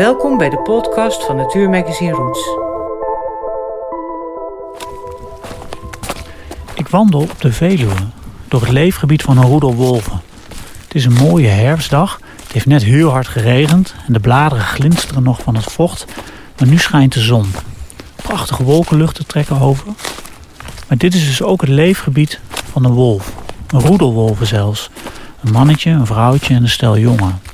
Welkom bij de podcast van Natuurmagazine Roots. Ik wandel op de Veluwe door het leefgebied van een roedel wolven. Het is een mooie herfstdag. Het heeft net heel hard geregend en de bladeren glinsteren nog van het vocht. Maar nu schijnt de zon. Prachtige wolkenluchten trekken over. Maar dit is dus ook het leefgebied van een wolf. Een roedelwolven zelfs. Een mannetje, een vrouwtje en een stel jongen.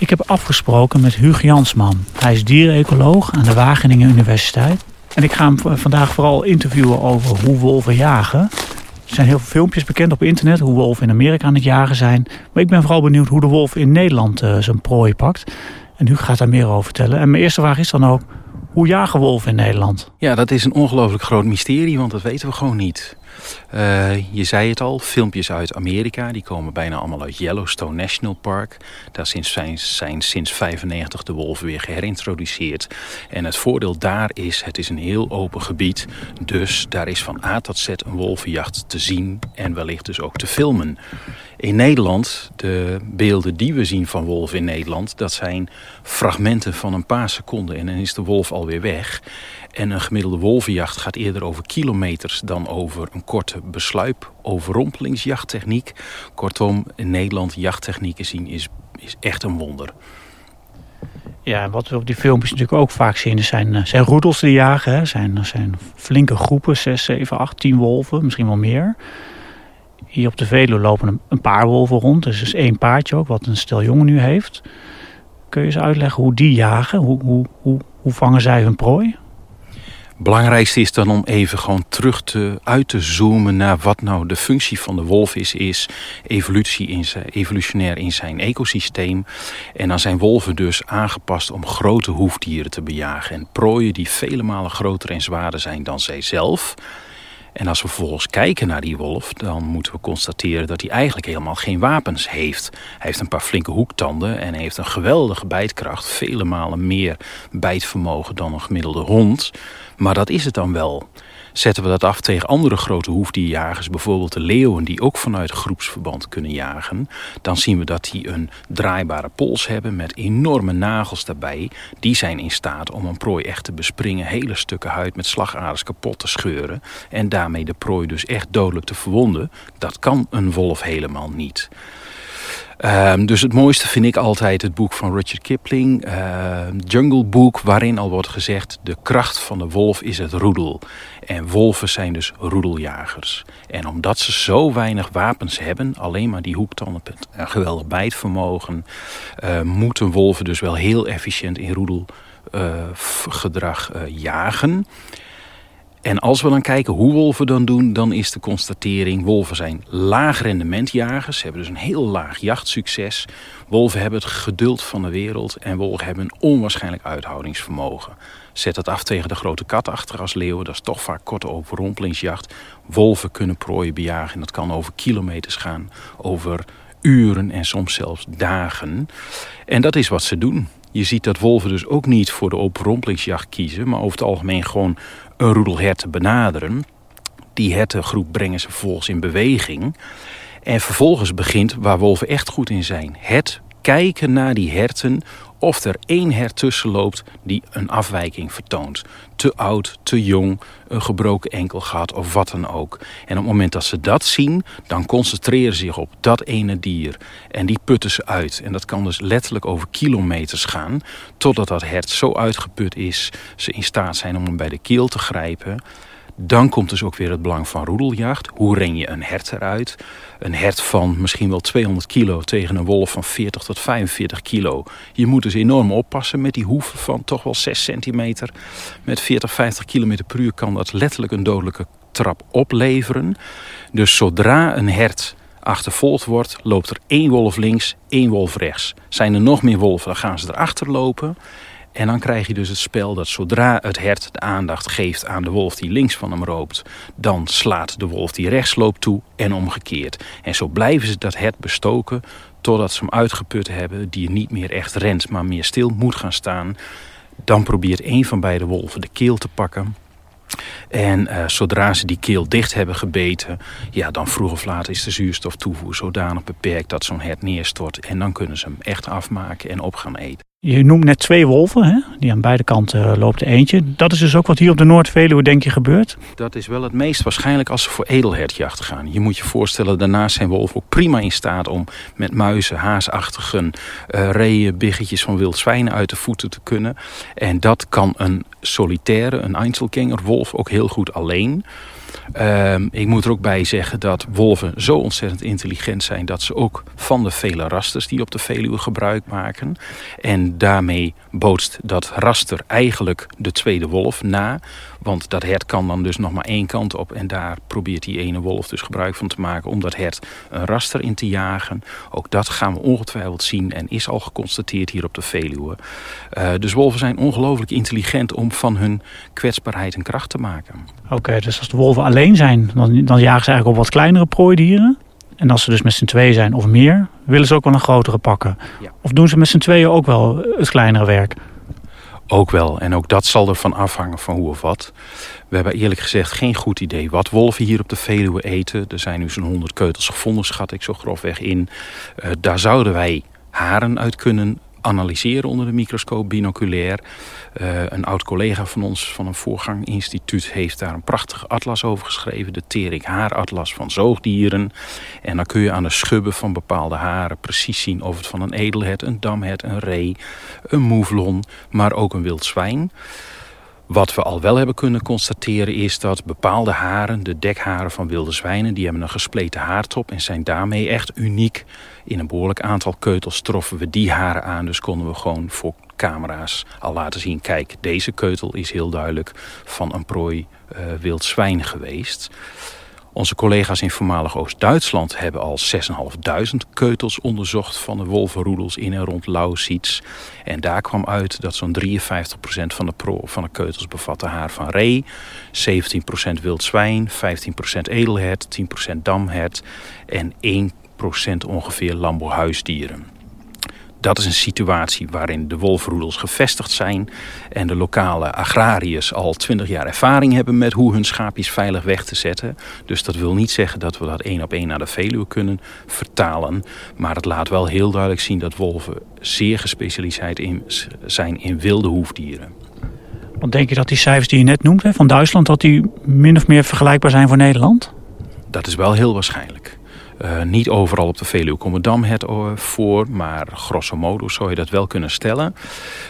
Ik heb afgesproken met Huug Jansman. Hij is dierenecoloog aan de Wageningen Universiteit. En ik ga hem vandaag vooral interviewen over hoe wolven jagen. Er zijn heel veel filmpjes bekend op internet hoe wolven in Amerika aan het jagen zijn. Maar ik ben vooral benieuwd hoe de wolf in Nederland uh, zijn prooi pakt. En Huug gaat daar meer over vertellen. En mijn eerste vraag is dan ook, hoe jagen wolven in Nederland? Ja, dat is een ongelooflijk groot mysterie, want dat weten we gewoon niet. Uh, je zei het al, filmpjes uit Amerika, die komen bijna allemaal uit Yellowstone National Park. Daar zijn, zijn sinds 95 de wolven weer geherintroduceerd. En het voordeel daar is, het is een heel open gebied. Dus daar is van A tot Z een wolvenjacht te zien en wellicht dus ook te filmen. In Nederland, de beelden die we zien van wolven in Nederland... dat zijn fragmenten van een paar seconden en dan is de wolf alweer weg. En een gemiddelde wolvenjacht gaat eerder over kilometers dan over een korte besluip, overrompelingsjachttechniek. Kortom, in Nederland jachttechnieken zien is, is echt een wonder. Ja, wat we op die filmpjes natuurlijk ook vaak zien, zijn, eh, zijn roedels die jagen. Hè. Zijn, zijn flinke groepen, 6, 7, 8, 10 wolven, misschien wel meer. Hier op de Veluwe lopen een paar wolven rond. Dus is één paardje ook, wat een stel jongen nu heeft. Kun je eens uitleggen hoe die jagen? Hoe, hoe, hoe, hoe vangen zij hun prooi? Belangrijkste is dan om even gewoon terug te, uit te zoomen naar wat nou de functie van de wolf is, is evolutie in zijn, evolutionair in zijn ecosysteem. En dan zijn wolven dus aangepast om grote hoefdieren te bejagen en prooien die vele malen groter en zwaarder zijn dan zij zelf. En als we vervolgens kijken naar die wolf, dan moeten we constateren dat hij eigenlijk helemaal geen wapens heeft. Hij heeft een paar flinke hoektanden en heeft een geweldige bijtkracht, vele malen meer bijtvermogen dan een gemiddelde hond. Maar dat is het dan wel. Zetten we dat af tegen andere grote hoefdierjagers, bijvoorbeeld de leeuwen die ook vanuit groepsverband kunnen jagen, dan zien we dat die een draaibare pols hebben met enorme nagels daarbij. Die zijn in staat om een prooi echt te bespringen, hele stukken huid met slagaders kapot te scheuren en daarmee de prooi dus echt dodelijk te verwonden. Dat kan een wolf helemaal niet. Um, dus het mooiste vind ik altijd het boek van Richard Kipling, uh, Jungle Book, waarin al wordt gezegd: de kracht van de wolf is het roedel. En wolven zijn dus roedeljagers. En omdat ze zo weinig wapens hebben, alleen maar die hoektanden, een geweldig bijtvermogen, uh, moeten wolven dus wel heel efficiënt in roedelgedrag uh, jagen. En als we dan kijken hoe wolven dan doen, dan is de constatering: wolven zijn laag rendementjagers. Ze hebben dus een heel laag jachtsucces. Wolven hebben het geduld van de wereld en wolven hebben een onwaarschijnlijk uithoudingsvermogen. Zet het af tegen de grote kat achter als leeuwen, dat is toch vaak korte overrompelingsjacht. Wolven kunnen prooien bejagen en dat kan over kilometers gaan, over uren en soms zelfs dagen. En dat is wat ze doen. Je ziet dat wolven dus ook niet voor de overrompelingsjacht kiezen, maar over het algemeen gewoon een roedel herten benaderen. Die hertengroep brengen ze vervolgens in beweging. En vervolgens begint waar wolven echt goed in zijn. Het kijken naar die herten of er één hert tussen loopt die een afwijking vertoont. Te oud, te jong, een gebroken enkel gehad of wat dan ook. En op het moment dat ze dat zien, dan concentreren ze zich op dat ene dier. En die putten ze uit. En dat kan dus letterlijk over kilometers gaan, totdat dat hert zo uitgeput is, ze in staat zijn om hem bij de keel te grijpen. Dan komt dus ook weer het belang van roedeljacht. Hoe ren je een hert eruit? Een hert van misschien wel 200 kilo tegen een wolf van 40 tot 45 kilo. Je moet dus enorm oppassen met die hoeven van toch wel 6 centimeter. Met 40, 50 kilometer per uur kan dat letterlijk een dodelijke trap opleveren. Dus zodra een hert achtervolgd wordt, loopt er één wolf links, één wolf rechts. Zijn er nog meer wolven, dan gaan ze erachter lopen. En dan krijg je dus het spel dat zodra het hert de aandacht geeft aan de wolf die links van hem loopt, dan slaat de wolf die rechts loopt toe en omgekeerd. En zo blijven ze dat hert bestoken totdat ze hem uitgeput hebben, die niet meer echt rent, maar meer stil moet gaan staan. Dan probeert een van beide wolven de keel te pakken. En uh, zodra ze die keel dicht hebben gebeten, ja, dan vroeg of laat is de zuurstoftoevoer zodanig beperkt dat zo'n hert neerstort. En dan kunnen ze hem echt afmaken en op gaan eten. Je noemt net twee wolven, hè? die aan beide kanten loopt er eentje. Dat is dus ook wat hier op de Noord-Veluwe, denk je, gebeurt? Dat is wel het meest waarschijnlijk als ze voor edelhertjacht gaan. Je moet je voorstellen, daarnaast zijn wolven ook prima in staat om met muizen, haasachtigen, uh, reeën, biggetjes van wild zwijnen uit de voeten te kunnen. En dat kan een solitaire, een Einzelgängerwolf ook heel goed alleen. Ehm, ik moet er ook bij zeggen dat wolven zo ontzettend intelligent zijn dat ze ook van de vele rasters die op de Veluwe gebruik maken. En daarmee bootst dat raster eigenlijk de tweede wolf na. Want dat hert kan dan dus nog maar één kant op. En daar probeert die ene wolf dus gebruik van te maken om dat hert een raster in te jagen. Ook dat gaan we ongetwijfeld zien en is al geconstateerd hier op de Veluwe. Uh, dus wolven zijn ongelooflijk intelligent om van hun kwetsbaarheid een kracht te maken. Oké, dus als de alleen zijn, dan, dan jagen ze eigenlijk op wat kleinere prooidieren. En als ze dus met z'n tweeën zijn of meer, willen ze ook wel een grotere pakken. Ja. Of doen ze met z'n tweeën ook wel het kleinere werk? Ook wel. En ook dat zal ervan afhangen van hoe of wat. We hebben eerlijk gezegd geen goed idee wat wolven hier op de Veluwe eten. Er zijn nu zo'n 100 keutels gevonden, schat ik zo grofweg in. Uh, daar zouden wij haren uit kunnen analyseren onder de microscoop binoculair. Uh, een oud collega van ons van een voorganginstituut heeft daar een prachtige atlas over geschreven. De Terik haaratlas van zoogdieren. En dan kun je aan de schubben van bepaalde haren precies zien of het van een edelhert, een damhert, een ree, een mouflon, maar ook een wild zwijn. Wat we al wel hebben kunnen constateren is dat bepaalde haren, de dekharen van wilde zwijnen, die hebben een gespleten haartop en zijn daarmee echt uniek. In een behoorlijk aantal keutels troffen we die haren aan, dus konden we gewoon voor camera's al laten zien, kijk, deze keutel is heel duidelijk van een prooi uh, wild zwijn geweest. Onze collega's in voormalig Oost-Duitsland hebben al 6.500 keutels onderzocht van de wolvenroedels in en rond Lausitz. En daar kwam uit dat zo'n 53% van de, pro, van de keutels bevatte haar van ree, 17% wild zwijn, 15% edelhert, 10% damhert en 1% ongeveer lambohuisdieren. Dat is een situatie waarin de wolfroedels gevestigd zijn en de lokale agrariërs al twintig jaar ervaring hebben met hoe hun schaapjes veilig weg te zetten. Dus dat wil niet zeggen dat we dat één op één naar de Veluwe kunnen vertalen. Maar het laat wel heel duidelijk zien dat wolven zeer gespecialiseerd in, zijn in wilde hoefdieren. Want denk je dat die cijfers die je net noemt van Duitsland, dat die min of meer vergelijkbaar zijn voor Nederland? Dat is wel heel waarschijnlijk. Uh, niet overal op de Veluwe komt damhet voor, maar grosso modo zou je dat wel kunnen stellen.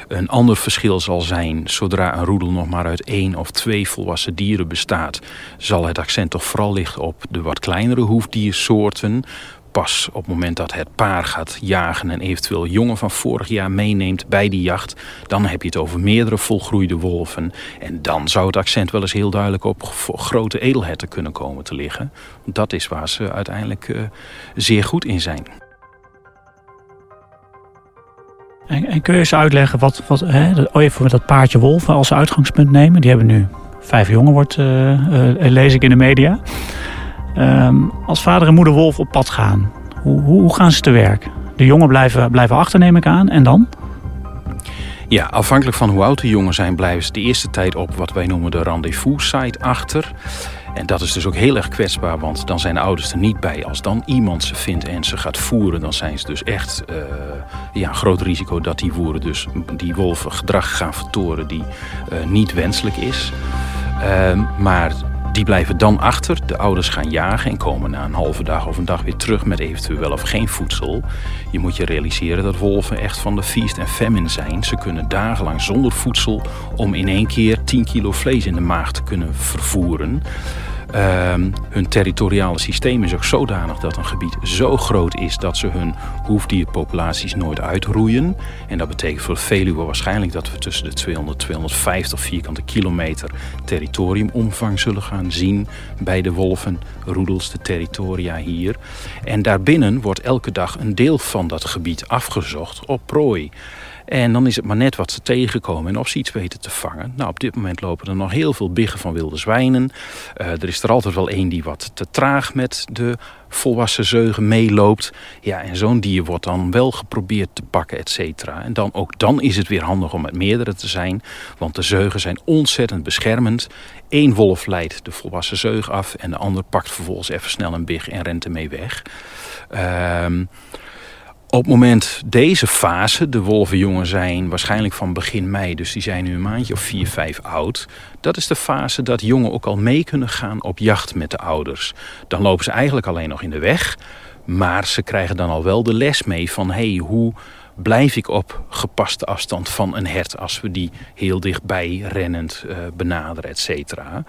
Een ander verschil zal zijn, zodra een roedel nog maar uit één of twee volwassen dieren bestaat, zal het accent toch vooral liggen op de wat kleinere hoefdiersoorten pas op het moment dat het paar gaat jagen en eventueel jongen van vorig jaar meeneemt bij die jacht, dan heb je het over meerdere volgroeide wolven. En dan zou het accent wel eens heel duidelijk op grote edelherten kunnen komen te liggen. Dat is waar ze uiteindelijk uh, zeer goed in zijn. En, kun je eens uitleggen wat, wat hè, oh, even dat paardje wolven als uitgangspunt nemen? Die hebben nu vijf jongen, wordt, uh, uh, lees ik in de media. Um, als vader en moeder wolf op pad gaan, hoe, hoe, gaan ze te werk? De jongen blijven, blijven achter, neem ik aan. En dan? Ja, afhankelijk van hoe oud de jongen zijn, blijven ze de eerste tijd op wat wij noemen de rendezvous-site achter. En dat is dus ook heel erg kwetsbaar, want dan zijn de ouders er niet bij. Als dan iemand ze vindt en ze gaat voeren, dan zijn ze dus echt uh, ja, een groot risico dat die voeren dus die wolven gedrag gaan vertoren die uh, niet wenselijk is. Uh, maar die blijven dan achter. De ouders gaan jagen en komen na een halve dag of een dag weer terug met eventueel wel of geen voedsel. Je moet je realiseren dat wolven echt van de feast en famine zijn. Ze kunnen dagenlang zonder voedsel om in één keer 10 kilo vlees in de maag te kunnen vervoeren. Um, hun territoriale systeem is ook zodanig dat een gebied zo groot is dat ze hun hoefdierpopulaties nooit uitroeien. En dat betekent voor Veluwe waarschijnlijk dat we tussen de 200 250 vierkante kilometer territoriumomvang zullen gaan zien bij de wolven, roedels, de territoria hier. En daarbinnen wordt elke dag een deel van dat gebied afgezocht op prooi. En dan is het maar net wat ze tegenkomen en of ze iets weten te vangen. Nou, op dit moment lopen er nog heel veel biggen van wilde zwijnen. Uh, er is er altijd wel één die wat te traag met de volwassen zeugen meeloopt. Ja, en zo'n dier wordt dan wel geprobeerd te pakken, et cetera. En dan, ook dan is het weer handig om met meerdere te zijn. Want de zeugen zijn ontzettend beschermend. Eén wolf leidt de volwassen zeug af en de ander pakt vervolgens even snel een big en rent ermee weg. Ehm... Op het moment deze fase, de wolvenjongen zijn waarschijnlijk van begin mei, dus die zijn nu een maandje of vier, vijf oud. Dat is de fase dat jongen ook al mee kunnen gaan op jacht met de ouders. Dan lopen ze eigenlijk alleen nog in de weg, maar ze krijgen dan al wel de les mee van hey, hoe blijf ik op gepaste afstand van een hert als we die heel dichtbij rennend uh, benaderen, et cetera.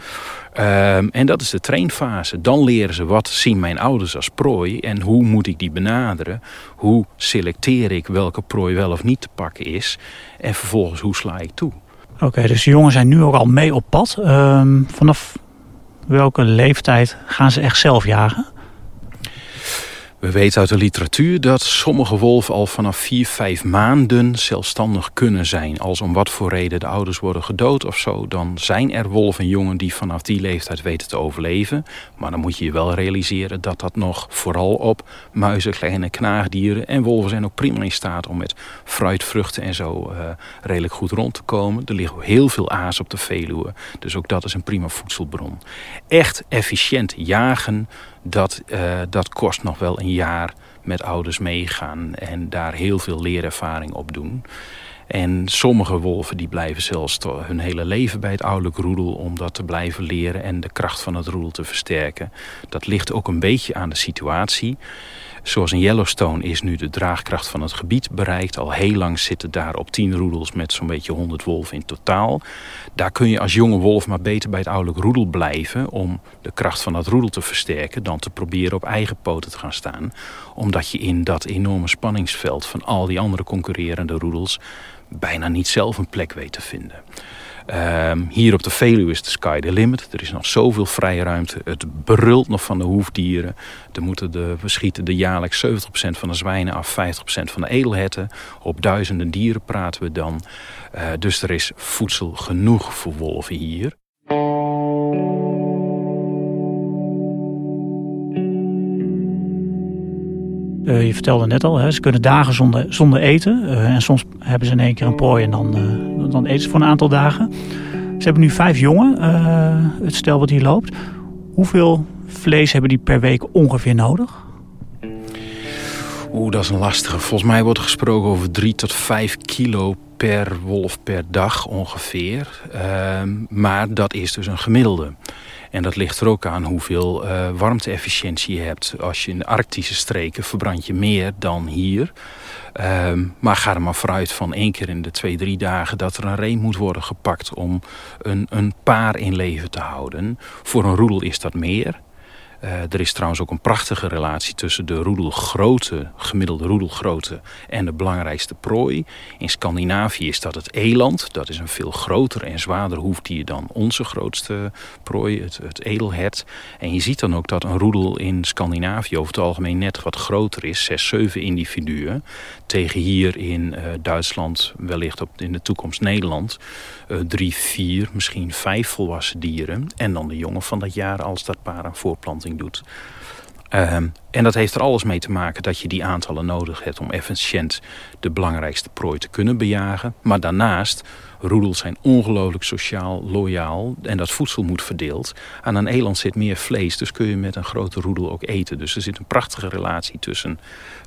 Um, en dat is de trainfase. Dan leren ze wat zien mijn ouders als prooi en hoe moet ik die benaderen. Hoe selecteer ik welke prooi wel of niet te pakken is. En vervolgens hoe sla ik toe. Oké, dus de jongens zijn nu ook al mee op pad. Um, vanaf welke leeftijd gaan ze echt zelf jagen? We weten uit de literatuur dat sommige wolven al vanaf 4, 5 maanden zelfstandig kunnen zijn. Als om wat voor reden de ouders worden gedood of zo, dan zijn er wolvenjongen die vanaf die leeftijd weten te overleven. Maar dan moet je je wel realiseren dat dat nog vooral op muizen, kleine knaagdieren en wolven zijn ook prima in staat om met fruit, vruchten en zo uh, redelijk goed rond te komen. Er ligt heel veel aas op de Veluwe, dus ook dat is een prima voedselbron. Echt efficiënt jagen dat, uh, dat kost nog wel een jaar met ouders meegaan en daar heel veel leerervaring op doen. En sommige wolven die blijven zelfs hun hele leven bij het ouderlijk roedel om dat te blijven leren en de kracht van het roedel te versterken. Dat ligt ook een beetje aan de situatie. Zoals in Yellowstone is nu de draagkracht van het gebied bereikt. Al heel lang zitten daar op tien roedels met zo'n beetje 100 wolven in totaal. Daar kun je als jonge wolf maar beter bij het ouderlijk roedel blijven... om de kracht van dat roedel te versterken... dan te proberen op eigen poten te gaan staan. Omdat je in dat enorme spanningsveld van al die andere concurrerende roedels... bijna niet zelf een plek weet te vinden. Um, hier op de Veluwe is de sky the limit. Er is nog zoveel vrije ruimte. Het brult nog van de hoefdieren. Er moeten de, we schieten de jaarlijks 70% van de zwijnen af, 50% van de edelherten. Op duizenden dieren praten we dan. Uh, dus er is voedsel genoeg voor wolven hier. Uh, je vertelde net al, hè, ze kunnen dagen zonder, zonder eten. Uh, en soms hebben ze in één keer een prooi en dan, uh, dan eten ze voor een aantal dagen. Ze hebben nu vijf jongen, het stel wat hier loopt. Hoeveel vlees hebben die per week ongeveer nodig? Oeh, dat is een lastige. Volgens mij wordt er gesproken over drie tot vijf kilo per wolf per dag ongeveer. Ehm, maar dat is dus een gemiddelde. En dat ligt er ook aan hoeveel uh, warmte-efficiëntie je hebt. Als je in de arctische streken verbrand je meer dan hier. Um, maar ga er maar vooruit van één keer in de twee, drie dagen... dat er een reen moet worden gepakt om een, een paar in leven te houden. Voor een roedel is dat meer. Uh, er is trouwens ook een prachtige relatie tussen de roedelgrootte, gemiddelde roedelgrootte en de belangrijkste prooi. In Scandinavië is dat het eland. Dat is een veel groter en zwaarder hoefdier dan onze grootste prooi, het, het edelhert. En je ziet dan ook dat een roedel in Scandinavië over het algemeen net wat groter is. Zes, zeven individuen. Tegen hier in uh, Duitsland, wellicht op, in de toekomst Nederland, uh, drie, vier, misschien vijf volwassen dieren. En dan de jongen van dat jaar als dat paar aan voorplanting doet. Um, en dat heeft er alles mee te maken dat je die aantallen nodig hebt om efficiënt de belangrijkste prooi te kunnen bejagen. Maar daarnaast, roedels zijn ongelooflijk sociaal, loyaal en dat voedsel moet verdeeld. Aan een eland zit meer vlees, dus kun je met een grote roedel ook eten. Dus er zit een prachtige relatie tussen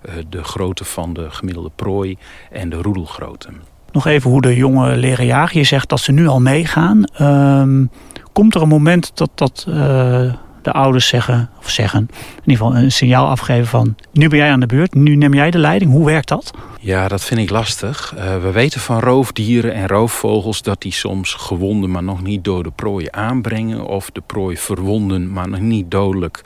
uh, de grootte van de gemiddelde prooi en de roedelgrootte. Nog even hoe de jongen leren jagen. Je zegt dat ze nu al meegaan. Um, komt er een moment dat dat... Uh de ouders zeggen, of zeggen, in ieder geval een signaal afgeven van nu ben jij aan de beurt, nu neem jij de leiding. Hoe werkt dat? Ja, dat vind ik lastig. Uh, we weten van roofdieren en roofvogels dat die soms gewonden, maar nog niet door de prooi aanbrengen. Of de prooi verwonden, maar nog niet dodelijk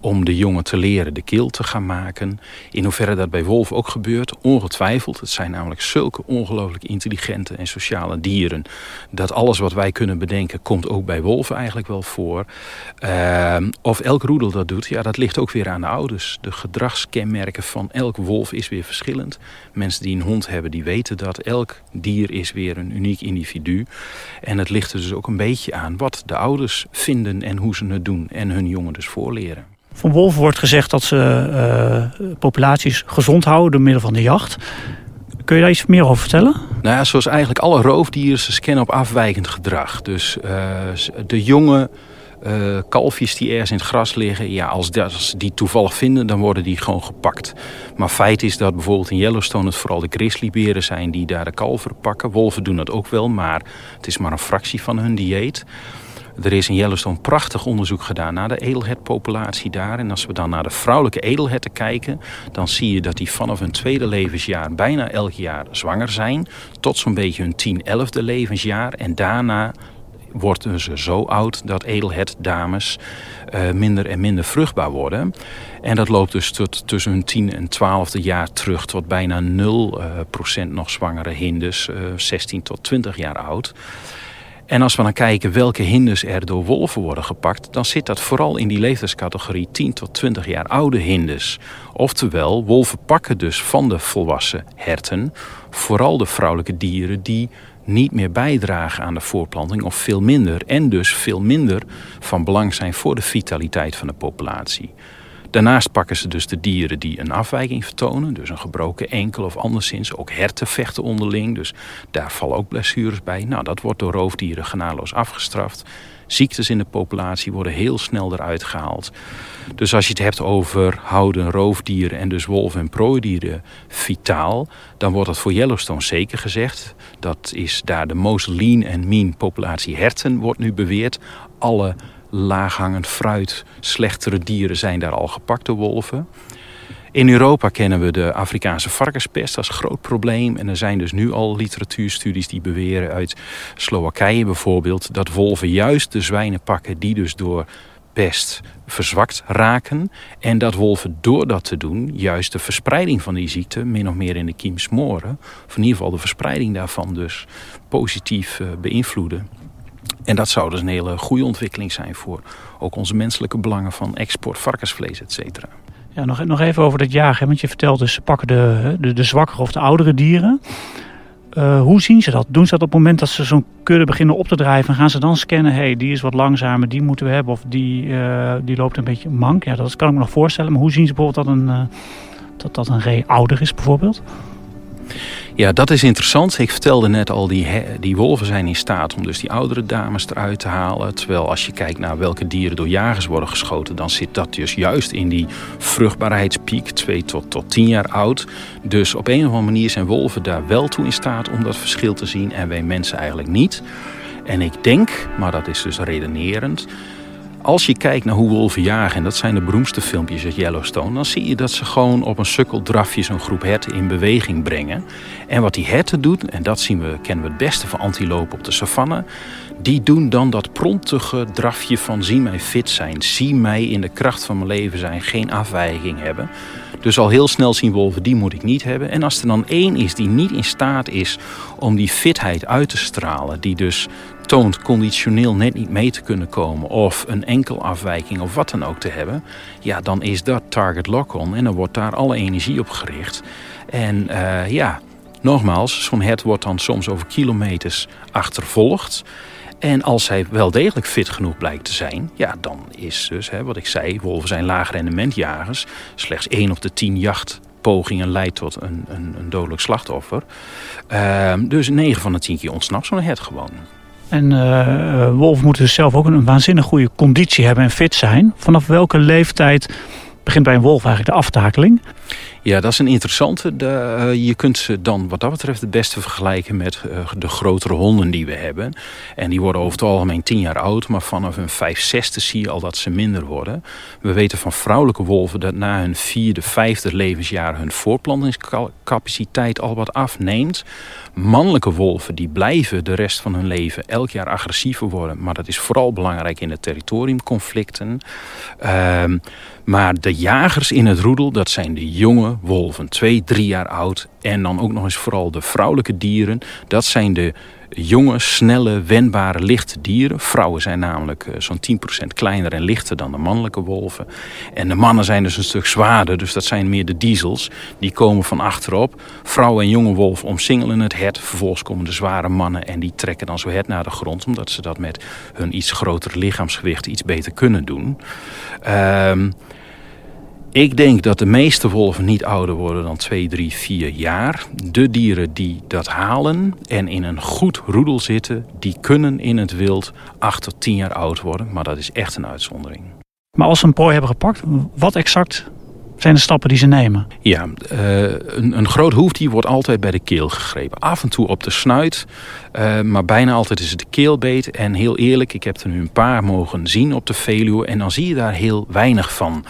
om de jongen te leren de keel te gaan maken. In hoeverre dat bij wolven ook gebeurt, ongetwijfeld. Het zijn namelijk zulke ongelooflijk intelligente en sociale dieren... dat alles wat wij kunnen bedenken, komt ook bij wolven eigenlijk wel voor. Uh, of elk roedel dat doet, ja, dat ligt ook weer aan de ouders. De gedragskenmerken van elk wolf is weer verschillend. Mensen die een hond hebben, die weten dat. Elk dier is weer een uniek individu. En het ligt er dus ook een beetje aan wat de ouders vinden en hoe ze het doen. En hun jongen dus voorleren. Van wolven wordt gezegd dat ze uh, populaties gezond houden door middel van de jacht. Kun je daar iets meer over vertellen? Nou ja, zoals eigenlijk alle roofdieren, ze scannen op afwijkend gedrag. Dus uh, de jongen uh, kalfjes die ergens in het gras liggen. Ja, als, als die toevallig vinden, dan worden die gewoon gepakt. Maar feit is dat bijvoorbeeld in Yellowstone het vooral de grizzlyberen zijn die daar de kalveren pakken. Wolven doen dat ook wel, maar het is maar een fractie van hun dieet. Er is in Yellowstone prachtig onderzoek gedaan naar de edelhertpopulatie daar. En als we dan naar de vrouwelijke edelherten kijken... dan zie je dat die vanaf hun tweede levensjaar bijna elk jaar zwanger zijn... tot zo'n beetje hun tien, elfde levensjaar. En daarna worden ze zo oud dat edelhertdames uh, minder en minder vruchtbaar worden. En dat loopt dus tot tussen hun 10 en 12e jaar terug tot bijna 0% uh, nog zwangere hindes, uh, 16 tot 20 jaar oud. En als we dan kijken welke hinders er door wolven worden gepakt, dan zit dat vooral in die leeftijdscategorie 10 tot 20 jaar oude hinders. Oftewel, wolven pakken dus van de volwassen herten vooral de vrouwelijke dieren die niet meer bijdragen aan de voorplanting of veel minder en dus veel minder van belang zijn voor de vitaliteit van de populatie. Daarnaast pakken ze dus de dieren die een afwijking vertonen, dus een gebroken enkel of anderszins. Ook herten vechten onderling, dus daar vallen ook blessures bij. Nou, dat wordt door roofdieren genadeloos afgestraft. Ziektes in de populatie worden heel snel eruit gehaald. Dus als je het hebt over houden roofdieren en dus wolven en prooidieren vitaal, dan wordt dat voor Yellowstone zeker gezegd. Dat is daar de most lean en mean populatie herten, wordt nu beweerd. Alle laaghangend fruit, slechtere dieren zijn daar al gepakt door wolven. In Europa kennen we de Afrikaanse varkenspest als groot probleem. En er zijn dus nu al literatuurstudies die beweren uit Slowakije bijvoorbeeld... dat wolven juist de zwijnen pakken die dus door pest verzwakt raken. En dat wolven door dat te doen juist de verspreiding van die ziekte min of meer in de kiem smoren. Of in ieder geval de verspreiding daarvan dus positief eh, beïnvloeden. En dat zou dus een hele goede ontwikkeling zijn voor ook onze menselijke belangen van export, varkensvlees, et cetera. Ja, nog, nog even over dat jagen. Want je vertelt dus, ze pakken de, de, de zwakkere of de oudere dieren. Uh, hoe zien ze dat? Doen ze dat op het moment dat ze zo'n kudde beginnen op te drijven? Gaan ze dan scannen, hey, die is wat langzamer, die moeten we hebben. Of die, uh, die loopt een beetje mank. Ja, dat kan ik me nog voorstellen. Maar hoe zien ze bijvoorbeeld dat een, uh, dat, dat een ree ouder is bijvoorbeeld? Ja, dat is interessant. Ik vertelde net al, die, die wolven zijn in staat om dus die oudere dames eruit te halen. Terwijl als je kijkt naar welke dieren door jagers worden geschoten... dan zit dat dus juist in die vruchtbaarheidspiek, 2 tot, tot 10 jaar oud. Dus op een of andere manier zijn wolven daar wel toe in staat om dat verschil te zien... en wij mensen eigenlijk niet. En ik denk, maar dat is dus redenerend als je kijkt naar hoe wolven jagen, en dat zijn de beroemdste filmpjes uit Yellowstone, dan zie je dat ze gewoon op een sukkeldrafje zo'n groep herten in beweging brengen. En wat die herten doen, en dat zien we, kennen we het beste van antilopen op de savanne, die doen dan dat prontige drafje van zie mij fit zijn, zie mij in de kracht van mijn leven zijn, geen afwijking hebben. Dus al heel snel zien wolven, die moet ik niet hebben. En als er dan één is die niet in staat is om die fitheid uit te stralen, die dus toont conditioneel net niet mee te kunnen komen of een enkel afwijking of wat dan ook te hebben, ja, dan is dat target lock-on en dan wordt daar alle energie op gericht. En uh, ja, nogmaals, zo'n hert wordt dan soms over kilometers achtervolgd. En als hij wel degelijk fit genoeg blijkt te zijn, ja, dan is dus, hè, wat ik zei, wolven zijn laag rendementjagers. Slechts 1 op de 10 jachtpogingen leidt tot een, een, een dodelijk slachtoffer. Uh, dus 9 van de 10 keer ontsnapt zo'n hert gewoon. En uh, wolven moeten dus zelf ook een waanzinnig goede conditie hebben en fit zijn. Vanaf welke leeftijd begint bij een wolf eigenlijk de aftakeling? Ja, dat is een interessante. De, uh, je kunt ze dan wat dat betreft het beste vergelijken met uh, de grotere honden die we hebben. En die worden over het algemeen tien jaar oud, maar vanaf hun vijf, zesde zie je al dat ze minder worden. We weten van vrouwelijke wolven dat na hun vierde, vijfde levensjaar hun voorplantingscapaciteit al wat afneemt. Mannelijke wolven die blijven de rest van hun leven elk jaar agressiever worden. Maar dat is vooral belangrijk in de territoriumconflicten. Uh, maar de jagers in het roedel, dat zijn de jonge wolven, twee, drie jaar oud. En dan ook nog eens vooral de vrouwelijke dieren. Dat zijn de jonge, snelle, wendbare, lichte dieren. Vrouwen zijn namelijk eh, zo'n 10% kleiner en lichter dan de mannelijke wolven. En de mannen zijn dus een stuk zwaarder, dus dat zijn meer de diesels. Die komen van achterop. Vrouwen en jonge wolven omsingelen het hert. Vervolgens komen de zware mannen en die trekken dan zo hert naar de grond... omdat ze dat met hun iets grotere lichaamsgewicht iets beter kunnen doen. Ehm Ik denk dat de meeste wolven niet ouder worden dan 2, 3, 4 jaar. De dieren die dat halen en in een goed roedel zitten, die kunnen in het wild 8 tot 10 jaar oud worden. Maar dat is echt een uitzondering. Maar als ze een prooi hebben gepakt, wat exact zijn de stappen die ze nemen? Ja, uh, een, een groot hoefdier wordt altijd bij de keel gegrepen. Af en toe op de snuit, uh, maar bijna altijd is het de keelbeet. En heel eerlijk, ik heb er nu een paar mogen zien op de Veluwe en dan zie je daar heel weinig van.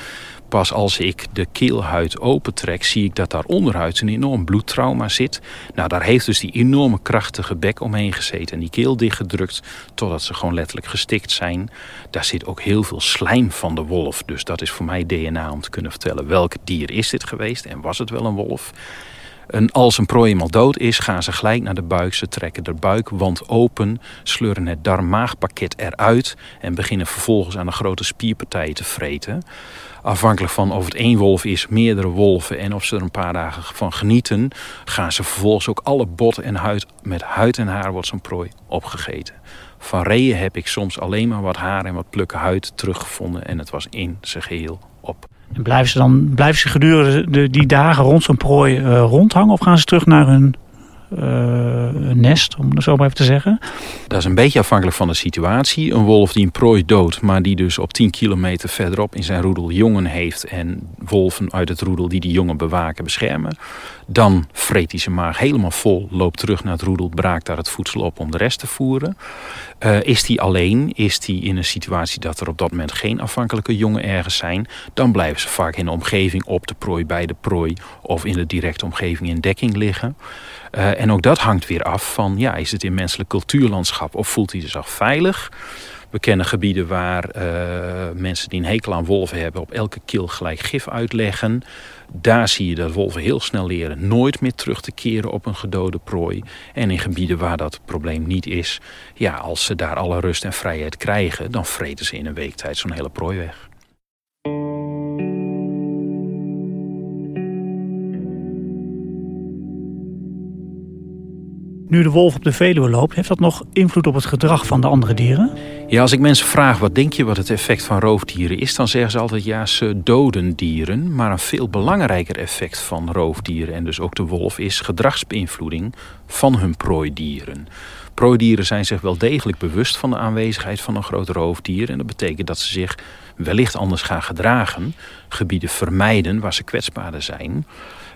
Pas als ik de keelhuid opentrek, zie ik dat daar onderhuid een enorm bloedtrauma zit. Nou, daar heeft dus die enorme krachtige bek omheen gezeten en die keel dichtgedrukt totdat ze gewoon letterlijk gestikt zijn. Daar zit ook heel veel slijm van de wolf. Dus dat is voor mij DNA om te kunnen vertellen welk dier is dit geweest en was het wel een wolf. Als een prooi eenmaal dood is, gaan ze gelijk naar de buik. Ze trekken de buikwand open, sleuren het darm-maagpakket eruit... en beginnen vervolgens aan de grote spierpartijen te vreten afhankelijk van of het één wolf is, meerdere wolven en of ze er een paar dagen van genieten, gaan ze vervolgens ook alle bot en huid, met huid en haar wordt zo'n prooi opgegeten. Van reeën heb ik soms alleen maar wat haar en wat plukken huid teruggevonden en het was in zijn geheel op. En blijven ze dan blijven ze gedurende die dagen rond zo'n prooi uh, rondhangen of gaan ze terug naar hun nest, om het zo maar even te zeggen? Dat is een beetje afhankelijk van de situatie. Een wolf die een prooi doodt, maar die dus op 10 kilometer verderop in zijn roedel jongen heeft en wolven uit het roedel die die jongen bewaken beschermen. Dan vreet hij zijn maag helemaal vol, loopt terug naar het roedel, braakt daar het voedsel op om de rest te voeren. Uh, is hij alleen, is hij in een situatie dat er op dat moment geen afhankelijke jongen ergens zijn, dan blijven ze vaak in de omgeving op de prooi, bij de prooi of in de directe omgeving in dekking liggen. Uh, en ook dat hangt weer af van, ja, is het in menselijk cultuurlandschap of voelt hij zich veilig? We kennen gebieden waar uh, mensen die een hekel aan wolven hebben op elke kil gelijk gif uitleggen. Daar zie je dat wolven heel snel leren nooit meer terug te keren op een gedode prooi. En in gebieden waar dat probleem niet is, ja, als ze daar alle rust en vrijheid krijgen, dan vreten ze in een week tijd zo'n hele prooi weg. Nu de wolf op de Veluwe loopt, heeft dat nog invloed op het gedrag van de andere dieren? Ja, als ik mensen vraag wat denk je wat het effect van roofdieren is, dan zeggen ze altijd ja, ze doden dieren. Maar een veel belangrijker effect van roofdieren en dus ook de wolf is gedragsbeïnvloeding van hun prooidieren. Prooidieren zijn zich wel degelijk bewust van de aanwezigheid van een groot roofdier. En dat betekent dat ze zich wellicht anders gaan gedragen, gebieden vermijden waar ze kwetsbaarder zijn.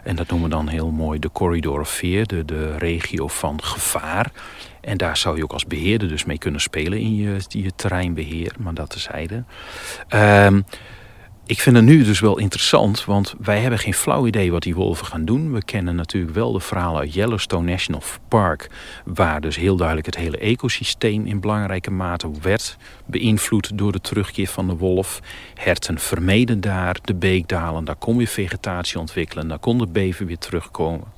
En dat noemen we dan heel mooi de corridor of fear, de, de regio van gevaar. En daar zou je ook als beheerder dus mee kunnen spelen in je, je terreinbeheer, maar dat tezijde. Um, ik vind het nu dus wel interessant, want wij hebben geen flauw idee wat die wolven gaan doen. We kennen natuurlijk wel de verhalen uit Yellowstone National Park, waar dus heel duidelijk het hele ecosysteem in belangrijke mate werd beïnvloed door de terugkeer van de wolf. Herten vermeden daar de beekdalen, daar kon weer vegetatie ontwikkelen, daar kon de bever weer terugkomen.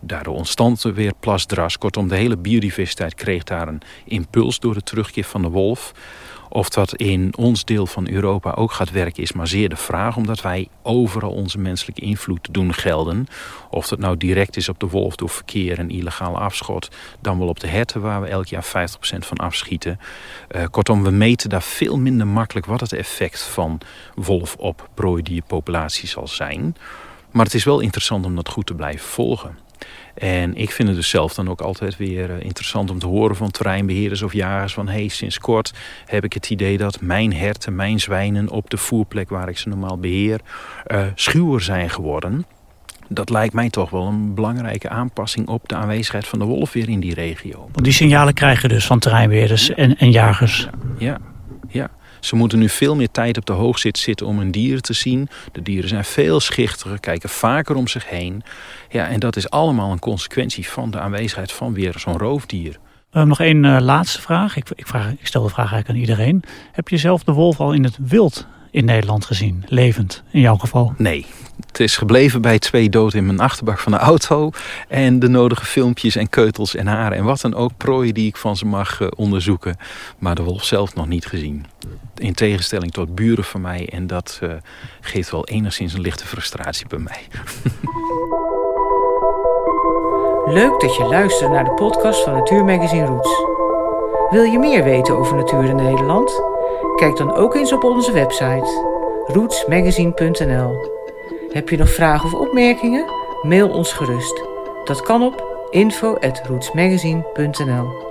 Daardoor ontstond er weer plasdras. Kortom, de hele biodiversiteit kreeg daar een impuls door de terugkeer van de wolf. Of dat in ons deel van Europa ook gaat werken is maar zeer de vraag. Omdat wij overal onze menselijke invloed doen gelden. Of dat nou direct is op de wolf door verkeer en illegale afschot. Dan wel op de herten waar we elk jaar 50% van afschieten. Uh, kortom, we meten daar veel minder makkelijk wat het effect van wolf op prooidierpopulatie zal zijn. Maar het is wel interessant om dat goed te blijven volgen. En ik vind het dus zelf dan ook altijd weer eh, interessant om te horen van terreinbeheerders of jagers van hey, sinds kort heb ik het idee dat mijn herten, mijn zwijnen op de voerplek waar ik ze normaal beheer, uh, schuwer zijn geworden. Dat lijkt mij toch wel een belangrijke aanpassing op de aanwezigheid van de wolf weer in die regio. Die signalen krijgen dus van terreinbeheerders en, en jagers. Ja, ja, ja. Ze moeten nu veel meer tijd op de hoogzit zitten om hun dieren te zien. De dieren zijn veel schichtiger, kijken vaker om zich heen. Ja, en dat is allemaal een consequentie van de aanwezigheid van weer zo'n roofdier. Uh, nog één uh, laatste vraag. Ik, ik, vraag. ik stel de vraag eigenlijk aan iedereen. Heb je zelf de wolf al in het wild in Nederland gezien? Levend, in jouw geval? Nee, het is gebleven bij twee doden in mijn achterbak van de auto. En de nodige filmpjes en keutels en haren en wat dan ook. Prooien die ik van ze mag uh, onderzoeken. Maar de wolf zelf nog niet gezien. In tegenstelling tot buren van mij. En dat uh, geeft wel enigszins een lichte frustratie bij mij. Leuk dat je luistert naar de podcast van Natuurmagazine Roots. Wil je meer weten over natuur in Nederland? Kijk dan ook eens op onze website rootsmagazine.nl Heb je nog vragen of opmerkingen? Mail ons gerust. Dat kan op info.rootsmagazine.nl